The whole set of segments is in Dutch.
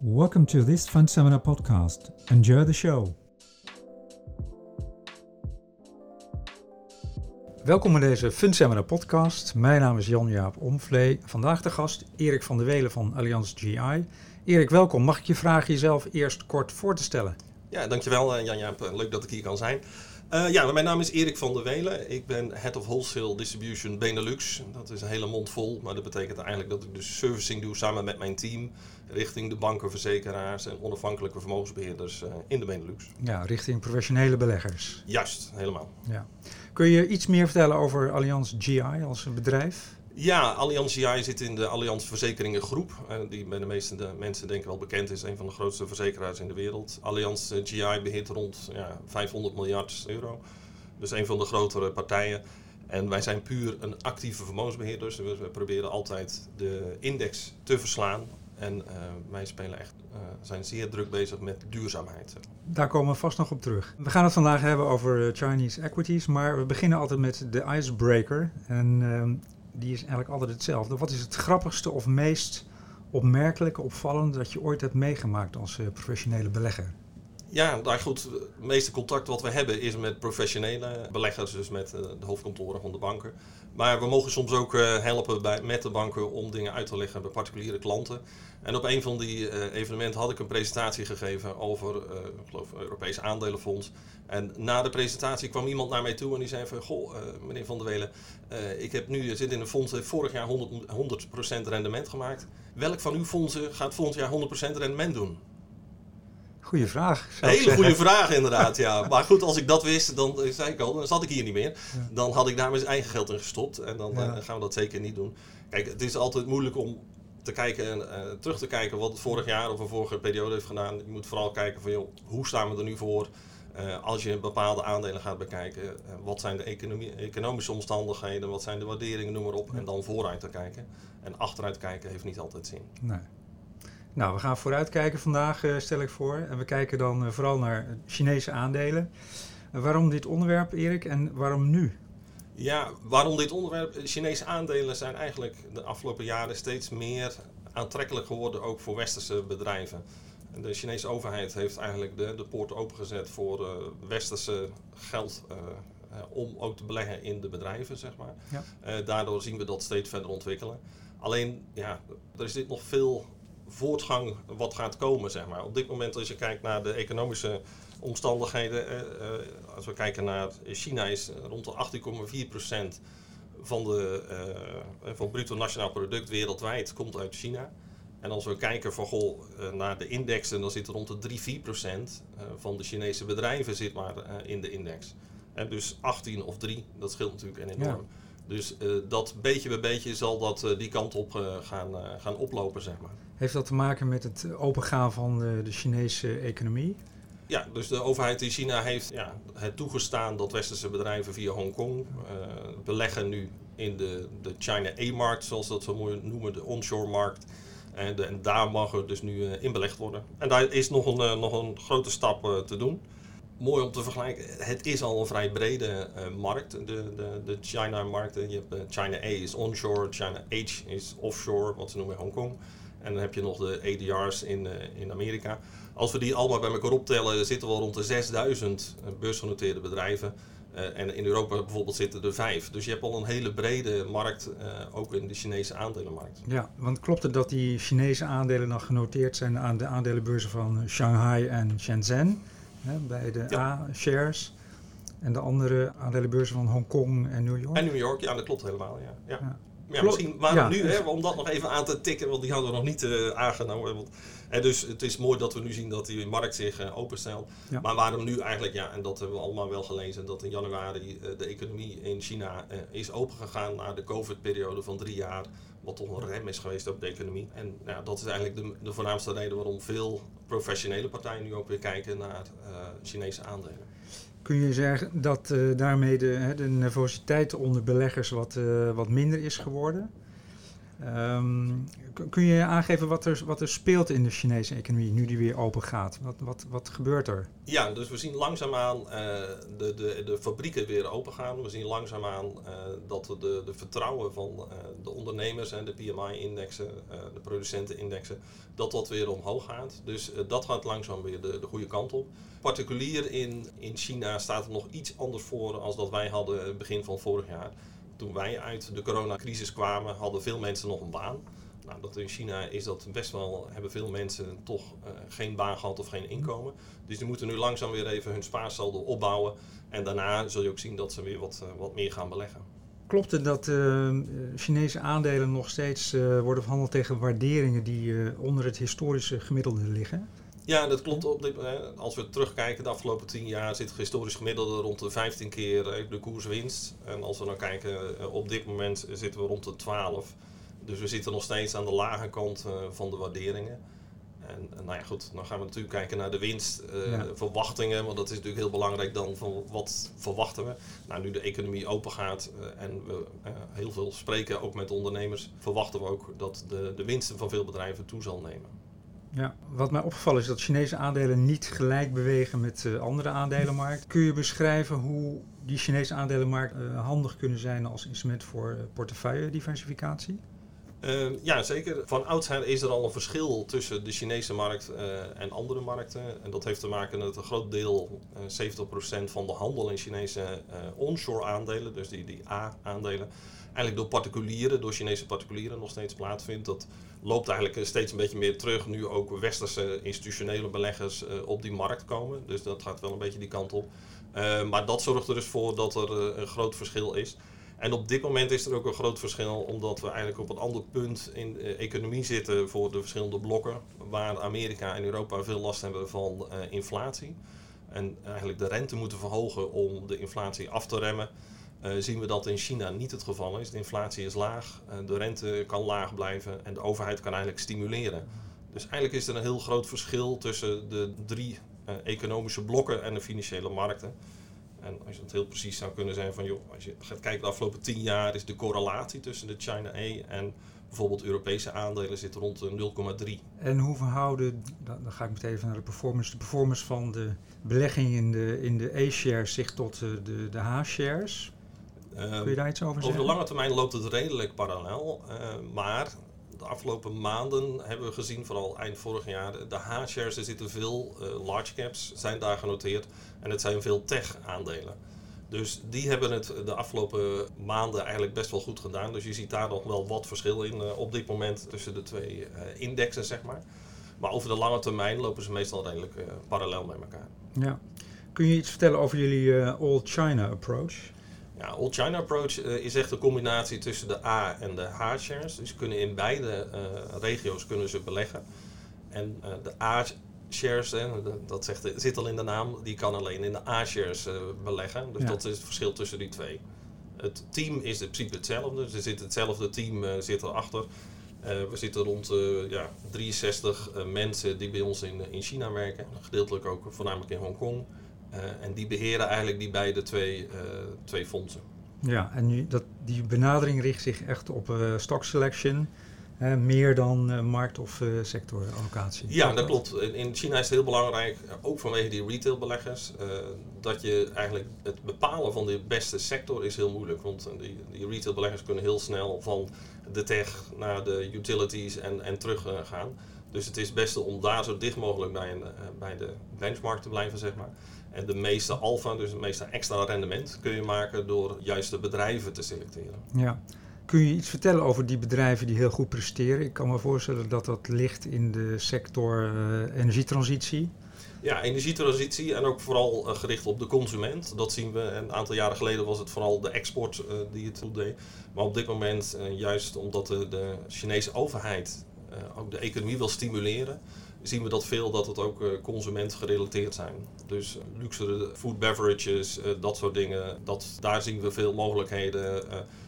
Welcome to this Fund Seminar podcast. Enjoy the show. Welkom bij deze Fund Seminar podcast. Mijn naam is Jan-Jaap Omvlee. Vandaag de gast Erik van der Welen van Allianz GI. Erik, welkom. Mag ik je vragen jezelf eerst kort voor te stellen? Ja, dankjewel eh, Jan-Jaap. Leuk dat ik hier kan zijn. Uh, ja, mijn naam is Erik van der Welen. Ik ben Head of Wholesale Distribution Benelux. Dat is een hele mond vol, maar dat betekent eigenlijk dat ik dus servicing doe samen met mijn team richting de banken, verzekeraars en onafhankelijke vermogensbeheerders uh, in de Benelux. Ja, richting professionele beleggers. Juist, helemaal. Ja. Kun je iets meer vertellen over Allianz GI als bedrijf? Ja, Allianz GI zit in de Allianz Verzekeringen Groep. Uh, die bij de meeste de mensen denk ik wel bekend is. Een van de grootste verzekeraars in de wereld. Allianz eh, GI beheert rond ja, 500 miljard euro. Dus een van de grotere partijen. En wij zijn puur een actieve vermogensbeheerder. Dus we, proberen altijd de index te verslaan. En uh, wij spelen echt, uh, zijn zeer druk bezig met duurzaamheid. Daar komen we vast nog op terug. We gaan het vandaag hebben over Chinese equities, maar we beginnen altijd met de icebreaker. En uh, die is eigenlijk altijd hetzelfde. Wat is het grappigste of meest opmerkelijke, opvallende dat je ooit hebt meegemaakt als uh, professionele belegger? Ja, nou goed, het meeste contact wat we hebben is met professionele beleggers, dus met uh, de hoofdkantoren van de banken. Maar we mogen soms ook uh, helpen bij, met de banken om dingen uit te leggen bij particuliere klanten. En op een van die uh, evenementen had ik een presentatie gegeven over, ik geloof, Europees aandelenfonds. En na de presentatie kwam iemand naar mij toe en die zei van, goh, meneer Van der Welen, ik heb nu, zit in een fonds, heeft vorig jaar 100%, 100 rendement gemaakt. Welk van uw fondsen gaat volgend jaar 100% rendement doen? Goeie vraag. Een hele goede vraag, inderdaad. Ja. Maar goed, als ik dat wist, dan eh, zei ik al, dan zat ik hier niet meer. Dan had ik daar mijn eigen geld in gestopt. En dan ja. uh, gaan we dat zeker niet doen. Kijk, het is altijd moeilijk om te kijken, uh, terug te kijken wat het vorig jaar of een vorige periode heeft gedaan. Je moet vooral kijken van, joh, hoe staan we er nu voor? Uh, als je bepaalde aandelen gaat bekijken, uh, wat zijn de economie, economische omstandigheden, wat zijn de waarderingen, noem maar op. En dan vooruit te kijken. En achteruit kijken heeft niet altijd zin. Nee. Nou, we gaan vooruitkijken vandaag, uh, stel ik voor. En we kijken dan uh, vooral naar Chinese aandelen. Uh, waarom dit onderwerp, Erik, en waarom nu? Ja, waarom dit onderwerp? Chinese aandelen zijn eigenlijk de afgelopen jaren steeds meer aantrekkelijk geworden, ook voor westerse bedrijven. De Chinese overheid heeft eigenlijk de, de poort opengezet voor westerse geld om ook te beleggen in de bedrijven, zeg maar. Ja. daardoor zien we dat steeds verder ontwikkelen. Alleen, ja, er is dit nog veel voortgang wat gaat komen, zeg maar. Op dit moment, als je kijkt naar de economische omstandigheden, eh, eh, als we kijken naar China, is rond de 18,4% van, de, uh, van bruto nationaal product wereldwijd komt uit China. En als we kijken van, goh, naar de indexen, dan zit rond de 3-4% van de Chinese bedrijven zit maar in de index. En dus 18 of 3, dat scheelt natuurlijk enorm. Dus dat beetje bij beetje zal dat die kant op gaan, gaan oplopen, zeg maar. Heeft dat te maken met het opengaan van de, de Chinese economie? Ja, dus de overheid in China heeft ja, het toegestaan dat westerse bedrijven via Hongkong beleggen nu in de, de China A-markt, zoals dat mooi noemen, de onshore markt. En, daar mag er dus nu in belegd worden. En daar is nog een, nog een grote stap te doen. Mooi om te vergelijken, het is al een vrij brede markt, de, de, de China-markt. Je hebt China A is onshore, China H is offshore, wat ze noemen Hongkong. En dan heb je nog de ADR's in, uh, in Amerika. Als we die allemaal bij elkaar optellen, zitten we al rond de 6000 beursgenoteerde bedrijven. En in Europa bijvoorbeeld zitten er vijf. Dus je hebt al een hele brede markt, ook in de Chinese aandelenmarkt. Ja, want klopt het dat die Chinese aandelen dan genoteerd zijn aan de aandelenbeurzen van Shanghai en Shenzhen? Hè, bij de ja. A-shares. En de andere aandelenbeurzen van Hongkong en New York? En New York, ja, dat klopt helemaal. Ja. ja. ja. Ja, misschien waarom ja, nu, hè, om dat nog even aan te tikken, want die hadden we nog niet uh, aangenomen. Want, hè, dus het is mooi dat we nu zien dat die markt zich uh, openstelt. Ja. Maar waarom nu eigenlijk, ja, en dat hebben we allemaal wel gelezen, dat in januari uh, de economie in China is opengegaan na de COVID-periode van drie jaar. Wat toch een rem is geweest op de economie. En nou, dat is eigenlijk de, de voornaamste reden waarom veel professionele partijen nu ook weer kijken naar Chinese aandelen. Kun je zeggen dat uh, daarmee de, de nervositeit onder beleggers wat, uh, wat minder is geworden? Ehm, kun je aangeven wat er, wat er speelt in de Chinese economie nu die weer open gaat? Wat, wat, wat gebeurt er? Ja, dus we zien langzaamaan uh, de, de, de fabrieken weer open gaan. We zien langzaamaan uh, dat de, de vertrouwen van uh, de ondernemers en de PMI-indexen, de producentenindexen, dat dat weer omhoog gaat. Dus dat gaat langzaam weer de, de goede kant op. Particulier in, in China staat er nog iets anders voor als dat wij hadden begin van vorig jaar toen wij uit de coronacrisis kwamen, hadden veel mensen nog een baan. Nou, dat in China is dat best wel, hebben veel mensen toch uh, geen baan gehad of geen inkomen. Dus die moeten nu langzaam weer even hun spaarsaldo opbouwen. En daarna zul je ook zien dat ze weer wat, uh, wat meer gaan beleggen. Klopt het dat uh, Chinese aandelen nog steeds worden verhandeld tegen waarderingen die onder het historische gemiddelde liggen? Ja, dat klopt. Op dit, als we terugkijken, de afgelopen 10 jaar zit het historisch gemiddelde rond de 15 keer eh, de koerswinst. En als we dan kijken, eh, op dit moment zitten we rond de 12. Dus we zitten nog steeds aan de lage kant eh, van de waarderingen. En nou ja, goed, dan gaan we natuurlijk kijken naar de winstverwachtingen. want dat is natuurlijk heel belangrijk dan van wat verwachten we. Nou, nu de economie open gaat en we heel veel spreken ook met ondernemers, verwachten we ook dat de, de winsten van veel bedrijven toe zal nemen. Ja, wat mij opgevallen is dat Chinese aandelen niet gelijk bewegen met uh, andere aandelenmarkten. Kun je beschrijven hoe die Chinese aandelenmarkt uh, handig kunnen zijn als instrument voor uh, portefeuille-diversificatie? Ehm, ja, zeker. Van oudsher is er al een verschil tussen de Chinese markt en andere markten. En dat heeft te maken met een groot deel, 70% van de handel in Chinese onshore aandelen, dus die, die A-aandelen, eigenlijk door particulieren, door Chinese particulieren nog steeds plaatsvindt. Dat loopt eigenlijk steeds een beetje meer terug. Nu ook westerse institutionele beleggers uh, op die markt komen. Dus dat gaat wel een beetje die kant op. Uh, maar dat zorgt er dus voor dat er een groot verschil is. En op dit moment is er ook een groot verschil, omdat we eigenlijk op een ander punt in de economie zitten voor de verschillende blokken. Waar Amerika en Europa veel last hebben van inflatie. En eigenlijk de rente moeten verhogen om de inflatie af te remmen. Uh, zien we dat in China niet het geval is. De inflatie is laag, uh, de rente kan laag blijven en de overheid kan eigenlijk stimuleren. Dus eigenlijk is er een heel groot verschil tussen de drie uh, economische blokken en de financiële markten. En als je het heel precies zou kunnen zijn van, joh, als je gaat kijken de afgelopen tien jaar is de correlatie tussen de China A en bijvoorbeeld Europese aandelen zit rond de 0,3. En hoe verhouden, dan, ga ik meteen even naar de performance, de performance van de belegging in de, in de A-shares zich tot de, de H-shares? Kun je daar iets over zeggen? Over de lange termijn loopt het redelijk parallel. Uh, maar de afgelopen maanden hebben we gezien, vooral eind vorig jaar, de H-shares, er zitten veel uh, large caps, zijn daar genoteerd. En het zijn veel tech-aandelen. Dus die hebben het de afgelopen maanden eigenlijk best wel goed gedaan. Dus je ziet daar nog wel wat verschil in uh, op dit moment tussen de twee indexen, zeg maar. Maar over de lange termijn lopen ze meestal redelijk parallel met elkaar. Ja. Kun je iets vertellen over jullie All China approach? Ja, All China Approach uh, is echt een combinatie tussen de A en de H-shares. Dus kunnen in beide uh, regio's kunnen ze beleggen. En uh, de A-shares, dat zegt, zit al in de naam, die kan alleen in de A-shares beleggen. Dus ja. dat is het verschil tussen die twee. Het team is in principe hetzelfde. Dus er zit hetzelfde team zit erachter. we zitten rond ja, 63 mensen die bij ons in, in China werken. Gedeeltelijk ook voornamelijk in Hongkong. Uh, en die beheren eigenlijk die beide twee, uh, twee fondsen. Ja, en nu, dat, die benadering richt zich echt op uh, stock selection. meer dan markt- of sectorallocatie. Ja, dat klopt. In China is het heel belangrijk, ook vanwege die retailbeleggers, dat je eigenlijk het bepalen van de beste sector is heel moeilijk. Want die, die retailbeleggers kunnen heel snel van de tech naar de utilities en, en terug gaan. Dus het is het beste om daar zo dicht mogelijk bij, een, bij de benchmark te blijven, zeg maar. En de meeste alfa, dus het meeste extra rendement, kun je maken door juist de bedrijven te selecteren. Ja. Kun je iets vertellen over die bedrijven die heel goed presteren? Ik kan me voorstellen dat dat ligt in de sector uh, energietransitie. Ja, energietransitie en ook vooral uh, gericht op de consument. Dat zien we. Een aantal jaren geleden was het vooral de export uh, die het goed deed. Maar op dit moment, juist omdat de, de Chinese overheid ook de economie wil stimuleren, zien we dat veel dat het ook uh, consument gerelateerd zijn. Dus luxere food beverages, uh, dat soort dingen, dat, daar zien we veel mogelijkheden.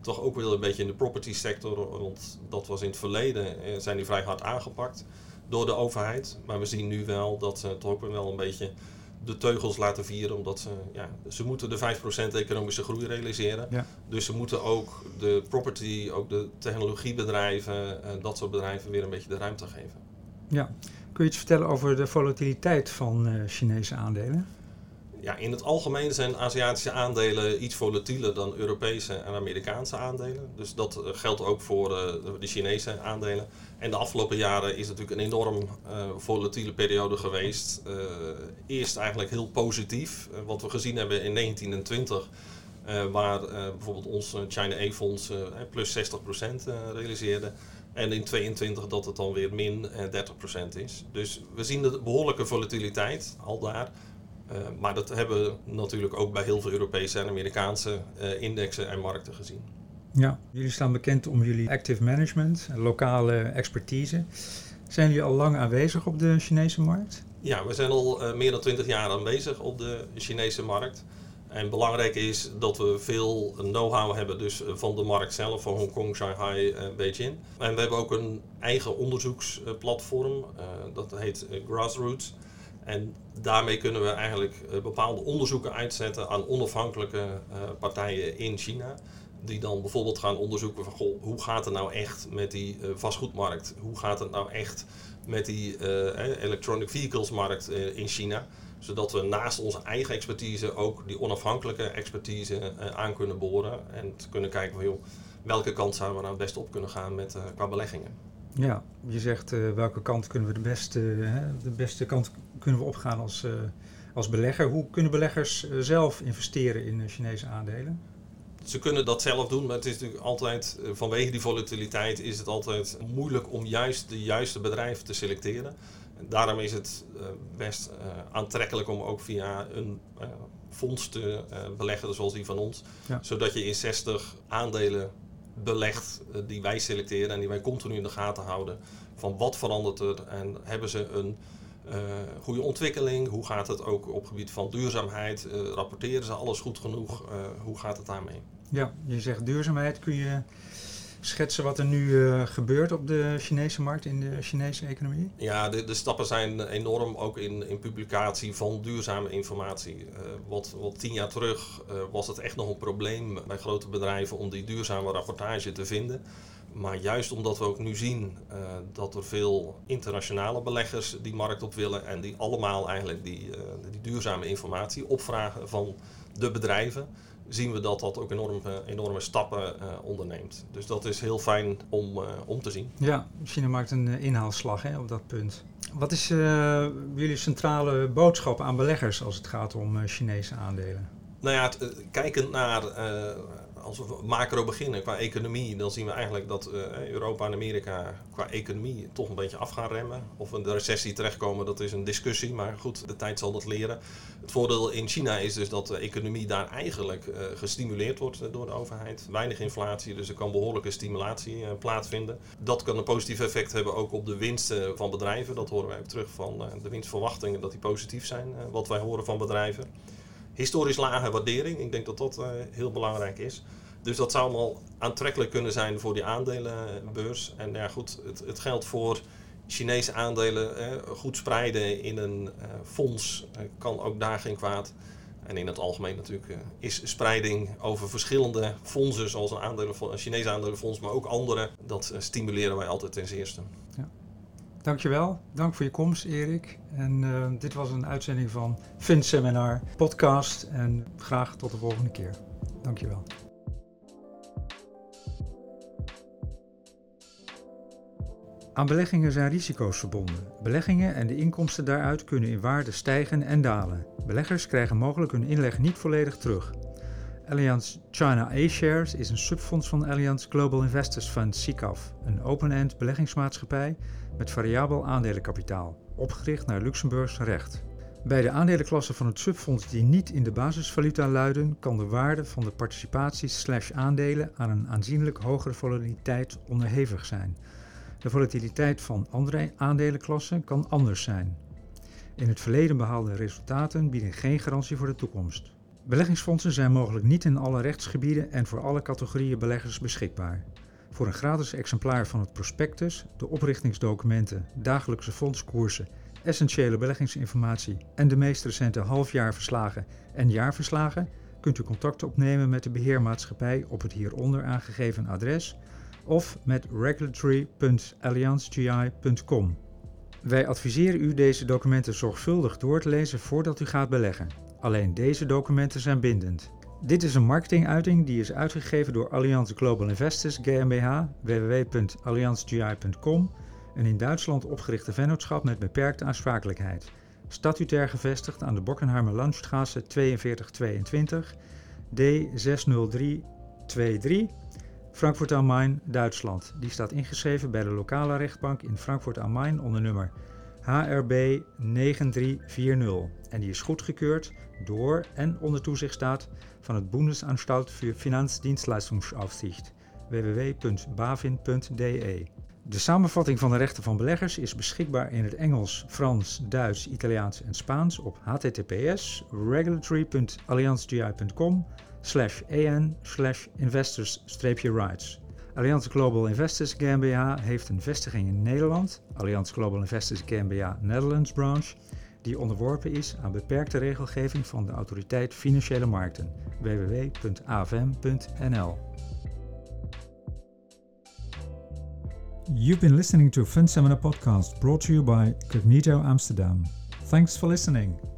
Toch ook wel een beetje in de property sector, want dat was in het verleden, zijn die vrij hard aangepakt door de overheid. Maar we zien nu wel dat ze toch ook wel een beetje de teugels laten vieren, omdat ze, ja, ze moeten de 5% economische groei realiseren. Ja. Dus ze moeten ook de property, ook de technologiebedrijven, en dat soort bedrijven weer een beetje de ruimte geven. Ja. Kun je iets vertellen over de volatiliteit van uh, Chinese aandelen? Ja, in het algemeen zijn Aziatische aandelen iets volatieler dan Europese en Amerikaanse aandelen. Dus dat uh, geldt ook voor uh, de Chinese aandelen. En de afgelopen jaren is natuurlijk een enorm uh, volatiele periode geweest. eerst eigenlijk heel positief, wat we gezien hebben in 19 en 20. waar bijvoorbeeld ons China A-fonds plus 60% realiseerde. En in 22 dat het dan weer min 30% is. Dus we zien de behoorlijke volatiliteit al daar. Uh, maar dat hebben we natuurlijk ook bij heel veel Europese en Amerikaanse uh, indexen en markten gezien. Ja, jullie staan bekend om jullie active management, lokale expertise. Zijn jullie al lang aanwezig op de Chinese markt? Ja, we zijn al uh, meer dan 20 jaar aanwezig op de Chinese markt. En belangrijk is dat we veel know-how hebben dus van de markt zelf, van Hongkong, Shanghai en Beijing. En we hebben ook een eigen onderzoeksplatform, dat heet Grassroots. En daarmee kunnen we eigenlijk bepaalde onderzoeken uitzetten aan onafhankelijke partijen in China. Die dan bijvoorbeeld gaan onderzoeken van goh, hoe gaat het nou echt met die vastgoedmarkt? Hoe gaat het nou echt met die electronic vehicles markt in China? Zodat we naast onze eigen expertise ook die onafhankelijke expertise aan kunnen boren. En kunnen kijken van joh, welke kant zouden we nou het best op kunnen gaan met, qua beleggingen. Ja, je zegt uh, welke kant kunnen we de beste, uh, de beste kant kunnen we opgaan als, uh, als belegger. Hoe kunnen beleggers zelf investeren in Chinese aandelen? Ze kunnen dat zelf doen, maar het is natuurlijk altijd, vanwege die volatiliteit, is het altijd moeilijk om juist de juiste bedrijven te selecteren. Daarom is het best aantrekkelijk om ook via een fonds te beleggen, zoals die van ons. Ja. Zodat je in 60 aandelen belegt eh, die wij selecteren en die wij continu in de gaten houden. Van wat verandert er en hebben ze een uh, goede ontwikkeling? Hoe gaat het ook op gebied van duurzaamheid? Uh, rapporteren ze alles goed genoeg? Uh, hoe gaat het daarmee? Ja, je zegt duurzaamheid. Kun je schetsen wat er nu uh, gebeurt op de Chinese markt, in de Chinese economie? Ja, de, de stappen zijn enorm ook in, in publicatie van duurzame informatie. Uh, wat, wat tien jaar terug uh, was het echt nog een probleem bij grote bedrijven om die duurzame rapportage te vinden. Maar juist omdat we ook nu zien dat er veel internationale beleggers die markt op willen en die allemaal eigenlijk die, die duurzame informatie opvragen van de bedrijven zien we dat dat ook enorm, enorme stappen uh, onderneemt. Dus dat is heel fijn om, uh, om te zien. Ja, China maakt een inhaalslag hè, op dat punt. Wat is jullie centrale boodschap aan beleggers als het gaat om Chinese aandelen? Nou ja, het, kijkend naar als we macro beginnen qua economie, dan zien we eigenlijk dat uh, Europa en Amerika qua economie toch een beetje af gaan remmen. Of we in de recessie terechtkomen, dat is een discussie, maar goed, de tijd zal dat leren. Het voordeel in China is dus dat de economie daar eigenlijk uh, gestimuleerd wordt door de overheid. Weinig inflatie, dus er kan behoorlijke stimulatie plaatsvinden. Dat kan een positief effect hebben ook op de winsten van bedrijven. Dat horen wij terug van de winstverwachtingen, dat die positief zijn, wat wij horen van bedrijven historisch lage waardering. Ik denk dat dat uh, heel belangrijk is. Dus dat zou allemaal aantrekkelijk kunnen zijn voor die aandelenbeurs. En ja, goed, het, het geldt voor Chinese aandelen. Eh, goed spreiden in een uh, fonds uh, kan ook daar geen kwaad. En in het algemeen natuurlijk is spreiding over verschillende fondsen, zoals een, aandelen, een Chinese aandelenfonds, maar ook andere. Dat stimuleren wij altijd ten zeerste. Ja. Dankjewel. Dank voor je komst, Erik. En uh, dit was een uitzending van Fin Seminar podcast. En graag tot de volgende keer. Dankjewel. Aan beleggingen zijn risico's verbonden. Beleggingen en de inkomsten daaruit kunnen in waarde stijgen en dalen. Beleggers krijgen mogelijk hun inleg niet volledig terug. Allianz China A-Shares is een subfonds van Allianz Global Investors Fund SICAV, een open-end beleggingsmaatschappij met variabel aandelenkapitaal, opgericht naar Luxemburgs recht. Bij de aandelenklassen van het subfonds die niet in de basisvaluta luiden, kan de waarde van de participaties slash aandelen aan een aanzienlijk hogere volatiliteit onderhevig zijn. De volatiliteit van andere aandelenklassen kan anders zijn. In het verleden behaalde resultaten bieden geen garantie voor de toekomst. Beleggingsfondsen zijn mogelijk niet in alle rechtsgebieden en voor alle categorieën beleggers beschikbaar. Voor een gratis exemplaar van het prospectus, de oprichtingsdocumenten, dagelijkse fondskoersen essentiële beleggingsinformatie en de meest recente halfjaarverslagen en jaarverslagen kunt u contact opnemen met de beheermaatschappij op het hieronder aangegeven adres of met regulatory.allianzgi.com. Wij adviseren u deze documenten zorgvuldig door te lezen voordat u gaat beleggen. Alleen deze documenten zijn bindend. Dit is een marketinguiting die is uitgegeven door Allianz Global Investors GmbH, www.allianzgi.com, een in Duitsland opgerichte vennootschap met beperkte aansprakelijkheid. Statutair gevestigd aan de Bockenheimer Landstraße 4222 D60323 Frankfurt am Main, Duitsland. Die staat ingeschreven bij de lokale rechtbank in Frankfurt am Main onder nummer HRB 9340 en die is goedgekeurd door en onder toezicht staat van het Bundesanstalt für Finanzdienstleistungsaufsicht www.bavin.de. De samenvatting van de rechten van beleggers is beschikbaar in het Engels, Frans, Duits, Italiaans en Spaans op https regulatory.allianzgi.com slash investors-rights. Allianz Global Investors GmbH heeft een vestiging in Nederland, Allianz Global Investors GmbH Netherlands Branch, die onderworpen is aan beperkte regelgeving van de Autoriteit Financiële Markten, www.avm.nl. You've been listening to Fund Seminar podcast brought to you by Cognito Amsterdam. Thanks for listening.